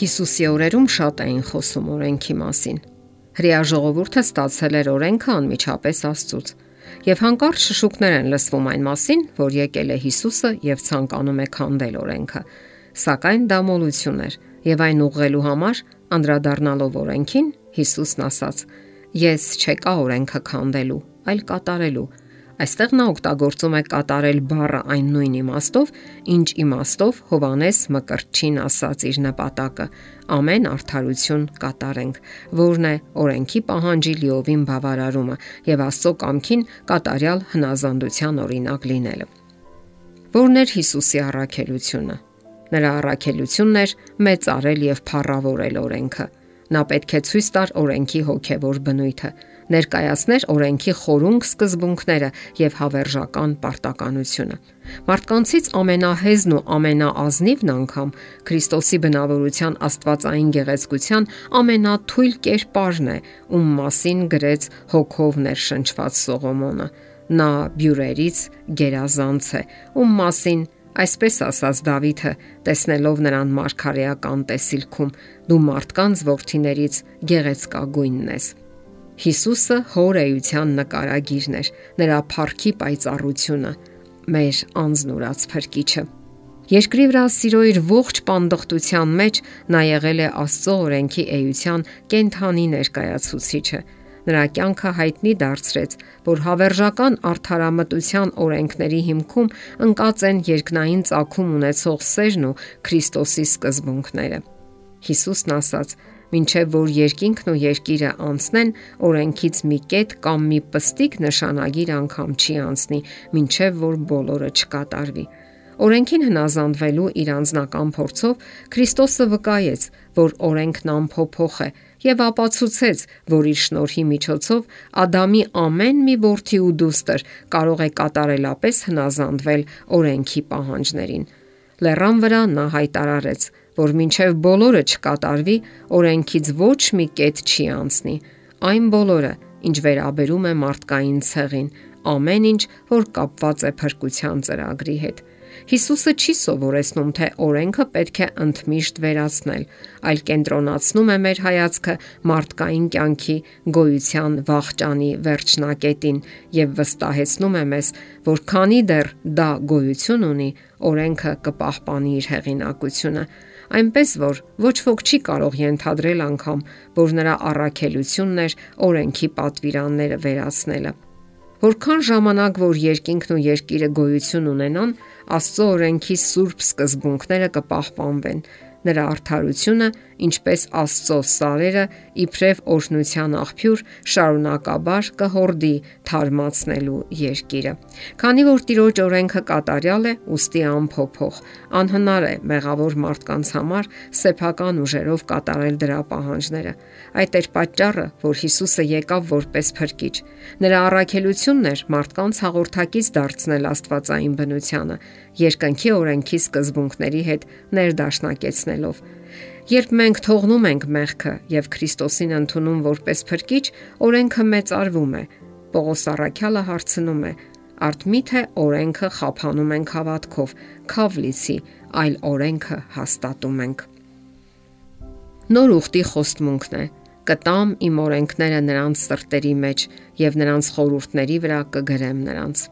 Հիսուսի օրերում շատ էին խոսում օրենքի մասին։ Հрия ժողովուրդը ստացել էր օրենքը անմիջապես Աստծուց, եւ հանկարծ շշուկներ են լսվում այն մասին, որ եկել է Հիսուսը եւ ցանկանում է քանդել օրենքը։ Սակայն դա մոլություն էր, եւ այն ուղղելու համար անդրադառնալով օրենքին Հիսուսն ասաց. Ես չեկա օրենքը քանդելու, այլ կատարելու։ Այստեղ նա օգտագործում է կատարել բառը այն նույն իմաստով, ինչ իմաստով Հովանես Մկրտչին ասաց իր նպատակը. ամեն արդարություն կատարենք, որն է օրենքի պահանջի լիովին բավարարումը եւ Աստծո կամքին կատարյալ հնազանդության օրինակ լինելը։ Որն էր Հիսուսի առաքելությունը։ Նրա առաքելությունն էր մեծարել եւ փառավորել օրենքը Նա պետք է ցույց տար օրենքի հոգևոր բնույթը, ներկայացներ օրենքի խորունգ սկզբունքները եւ հավերժական պարտականությունը։ Մարդկանցից ամենահեզն ու ամենաազնիվն անգամ Քրիստոսի բնավորության աստվածային գեղեցկության ամենաթույլ կերպարն է, ում մասին գրեց հոգով ներշնչված Սողոմոնը։ Նա բյուրերից գերազանց է, ում մասին Այսպես ասաց Դավիթը, տեսնելով նրան մարգարեական տեսիլքում՝ դու մարդկանց ворթիներից գեղեցկագույնն ես։ Հիսուսը հոր էության նկարագիրն էր, նրա փառքի պայծառությունը, մեր անznուրած փրկիչը։ Երկրի վրա սիրո իր ողջ պանդխտության մեջ նա եղել է Աստծո օրենքի էության կենթանի ներկայացուցիչը Նրա կյանքը հայտնի դարձրեց, որ հավերժական արդարամտության օրենքների հիմքում ընկած են երկնային ծագում ունեցող սերն ու Քրիստոսի սկզբունքները։ Հիսուսն ասաց. Մինչև որ երկինքն ու երկիրը անցնեն, օրենքից մի կետ կամ մի պստիկ նշանագիր անգամ չի անցնի, մինչև որ բոլորը չկատարվի։ Օրենքին հնազանդվելու իր անձնական փորձով Քրիստոսը վկայեց, որ օրենքն անփոփոխ է եւ ապացուցեց, որ իր շնորհի միջոցով Ադամի ամեն մի որդի ու դուստր կարող է կատարելապես հնազանդվել օրենքի պահանջներին։ Լեռան վրա նա հայտարարեց, որ մինչև բոլորը չկատարվի, օրենքից ոչ մի կետ չի անցնի։ Այն բոլորը, ինչ վերաբերում է մարդկային ցեղին, ամեն ինչ, որ կապված է փրկության ծրագրի հետ։ Հիսուսը չի սովորեցնում, թե օրենքը պետք է ընդմիշտ վերացնել, այլ կենտրոնացնում է մեր հայացքը մարդկային կյանքի գոյության վաղճանի վերջնակետին եւ վստահեցնում է մեզ, որ քանի դեռ դա գոյություն ունի, օրենքը կպահպանի իր հեղինակությունը այնպես որ ոչ ոք չի կարող ենթադրել անգամ, որ նրա առաքելությունն էր օրենքի պատվիրանները վերացնելը։ Որքան ժամանակ որ երկինքն ու երկիրը գոյություն ունենան, Աստծո օրենքի սուրբ սկզբունքները կպահպանվեն Նրա արդարությունը, ինչպես Աստծո սարերը, իբրև օրհնության աղբյուր, շարունակաբար կհորդի թարմացնելու երկիրը։ Քանի որ Տիրոջ օրենքը կատարյալ է, ուստի անփոփոխ, անհնար է մեղավոր մարդկանց համար սեփական ուժերով կատարել դրա պահանջները։ Այդ էր պատճառը, որ Հիսուսը եկավ որպես փրկիչ։ Նրա առաքելությունն էր մարդկանց հաղորդակից դարձնել Աստվածային բնությանը, երկնքի օրենքի սկզբունքների հետ ներդաշնակեցնելով։ Երբ մենք թողնում ենք մեղքը եւ Քրիստոսին ընդունում որպես փրկիչ, օրենքը մեծարվում է։ Պողոս Առաքյալը հարցնում է. Արդ միթե օրենքը խափանում ենք հավատքով, քավլիցի, այլ օրենքը հաստատում ենք։ Նոր ուխտի խոստմունքն է. կտամ իմ օրենքները նրանց սրտերի մեջ եւ նրանց խորուրդների վրա կգրեմ նրանց։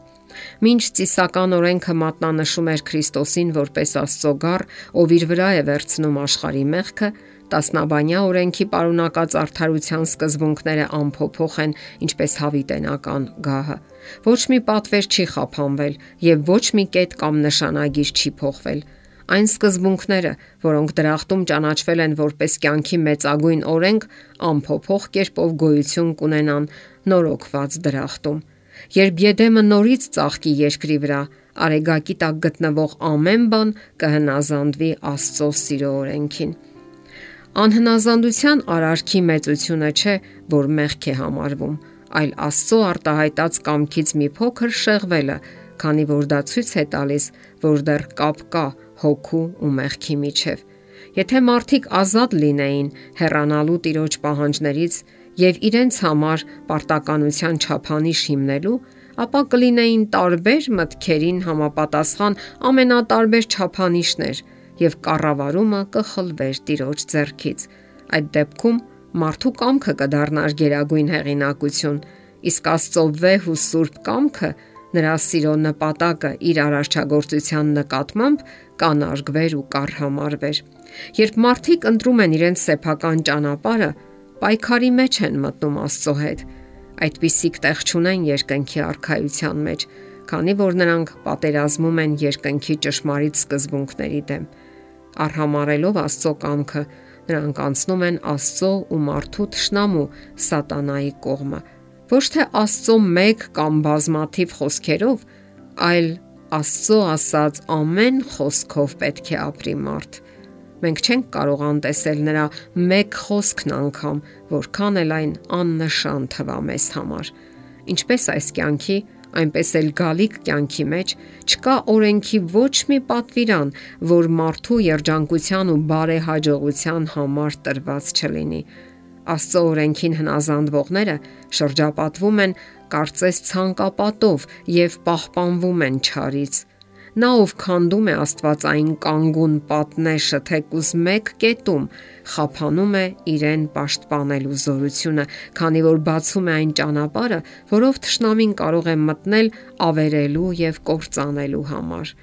Մինչ ծիսական օրենքը մատնանշում էր Քրիստոսին որպես Աստծո գառ, ով իր վրա է վերցնում աշխարհի մեղքը, տասնաբանյա օրենքի պարունակած արդարության սկզբունքները անփոփոխ են, ինչպես հավիտենական գահը։ Ոչ մի պատվեր չի խափանվել եւ ոչ մի կետ կամ նշանագիր չի փոխվել։ Այն սկզբունքները, որոնք դրախտում ճանաչվել են որպես կյանքի մեծագույն օրենք, անփոփոխ կերպով գոյություն կունենան նորոգված դրախտում։ Երբ Եդեմը նորից ծաղկի երկրի վրա, արեգակի տակ գտնվող ամեն բան կհնազանդվի Աստծո սիրո օրենքին։ Անհնազանդության արարքի մեծությունը չէ, որ մեղք է համարվում, այլ Աստծո արտահայտած կամքից մի փոքր շեղվելը, քանի որ դա ցույց է տալիս, որ դեռ կապ կա հոգու ու մեղքի միջև։ Եթե մարդիկ ազատ լինեին հեռանալու տիրոջ պահանջներից եւ իրենց համար պարտականության չափանիշ հիմնելու, ապա կլինեին տարբեր մտքերին համապատասխան ամենատարբեր չափանիշներ եւ կառավարումը կխլվեր տիրոջ ձեռքից։ Այդ դեպքում մարդու կամքը կդառնար գերագույն հեղինակություն, իսկ Աստծո վեհ ու սուրբ կամքը նրա սիրո նպատակը իր արարչագործության նկատմամբ կանարգվեր ու կառհամարվեր։ Երբ մարդիկ ընտրում են իրենց սեփական ճանապարհը, պայքարի մեջ են մտնում Աստծո հետ։ Այդպիսիք տեղ չունեն երկնքի արխայության մեջ, քանի որ նրանք պատերազմում են երկնքի ճշմարիտ սկզբունքների դեմ։ Արհամարելով Աստծո կամքը, նրանք անցնում են Աստծո ու մարդու ճշնամու սատանայի կողմը։ Ոչ թե Աստծո մեկ կամ բազմաթիվ խոսքերով, այլ Աստծո ասած ամեն խոսքով պետք է ապրի մարդ։ Մենք չենք կարող անտեսել նրա մեկ խոսքն անգամ, որքան էլ այն աննշան թվա մեզ համար։ Ինչպես այս կյանքի, այնպես էլ գալիք կյանքի մեջ չկա օրենքի ոչ մի պատվիրան, որ մարդու երջանկության ու բարեհաջողության համար տրված չլինի։ Աստծո օրենքին հնազանդվողները շրջապատվում են կարծես ցանկապատով եւ պահպանվում են չարից Նա ով քանդում է Աստվածային կանգուն պատնեշը թեկուզ մեկ կետում, խափանում է իրեն պաշտպանելու զորությունը, քանի որ բացում է այն ճանապարհը, որով թշնամին կարող է մտնել ավերելու եւ կործանելու համար։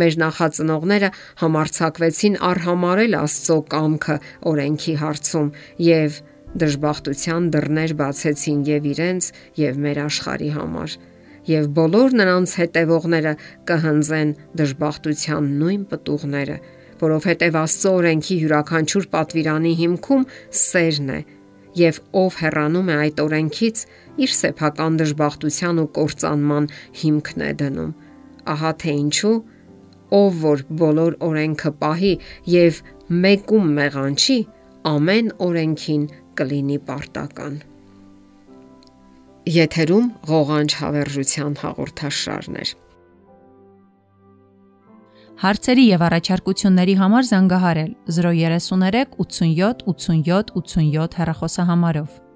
Մեր նախածնողները համարցակվեցին արհամարել Աստծո կամքը օրենքի հարցում եւ դժբախտության դռներ բացեցին եւ իրենց եւ մեր աշխարհի համար եւ բոլոր նրանց հետևողները կհնձեն դժբախտության նույն պտուղները, որովհետեւ Աստծո օրենքի յուրաքանչյուր պատվիրանի հիմքում սերն է, եւ ով հեռանում է այդ օրենքից, իր սեփական դժբախտության ու կործանման հիմքն է դնում։ Ահա թե ինչու ով որ բոլոր օրենքը պահի եւ մեկում մեղանչի, ամեն օրենքին կլինի պարտական։ Եթերում ղողանջ հավերժության հաղորդաշարն է։ Հարցերի եւ առաջարկությունների համար զանգահարել 033 87 87 87 հեռախոսահամարով։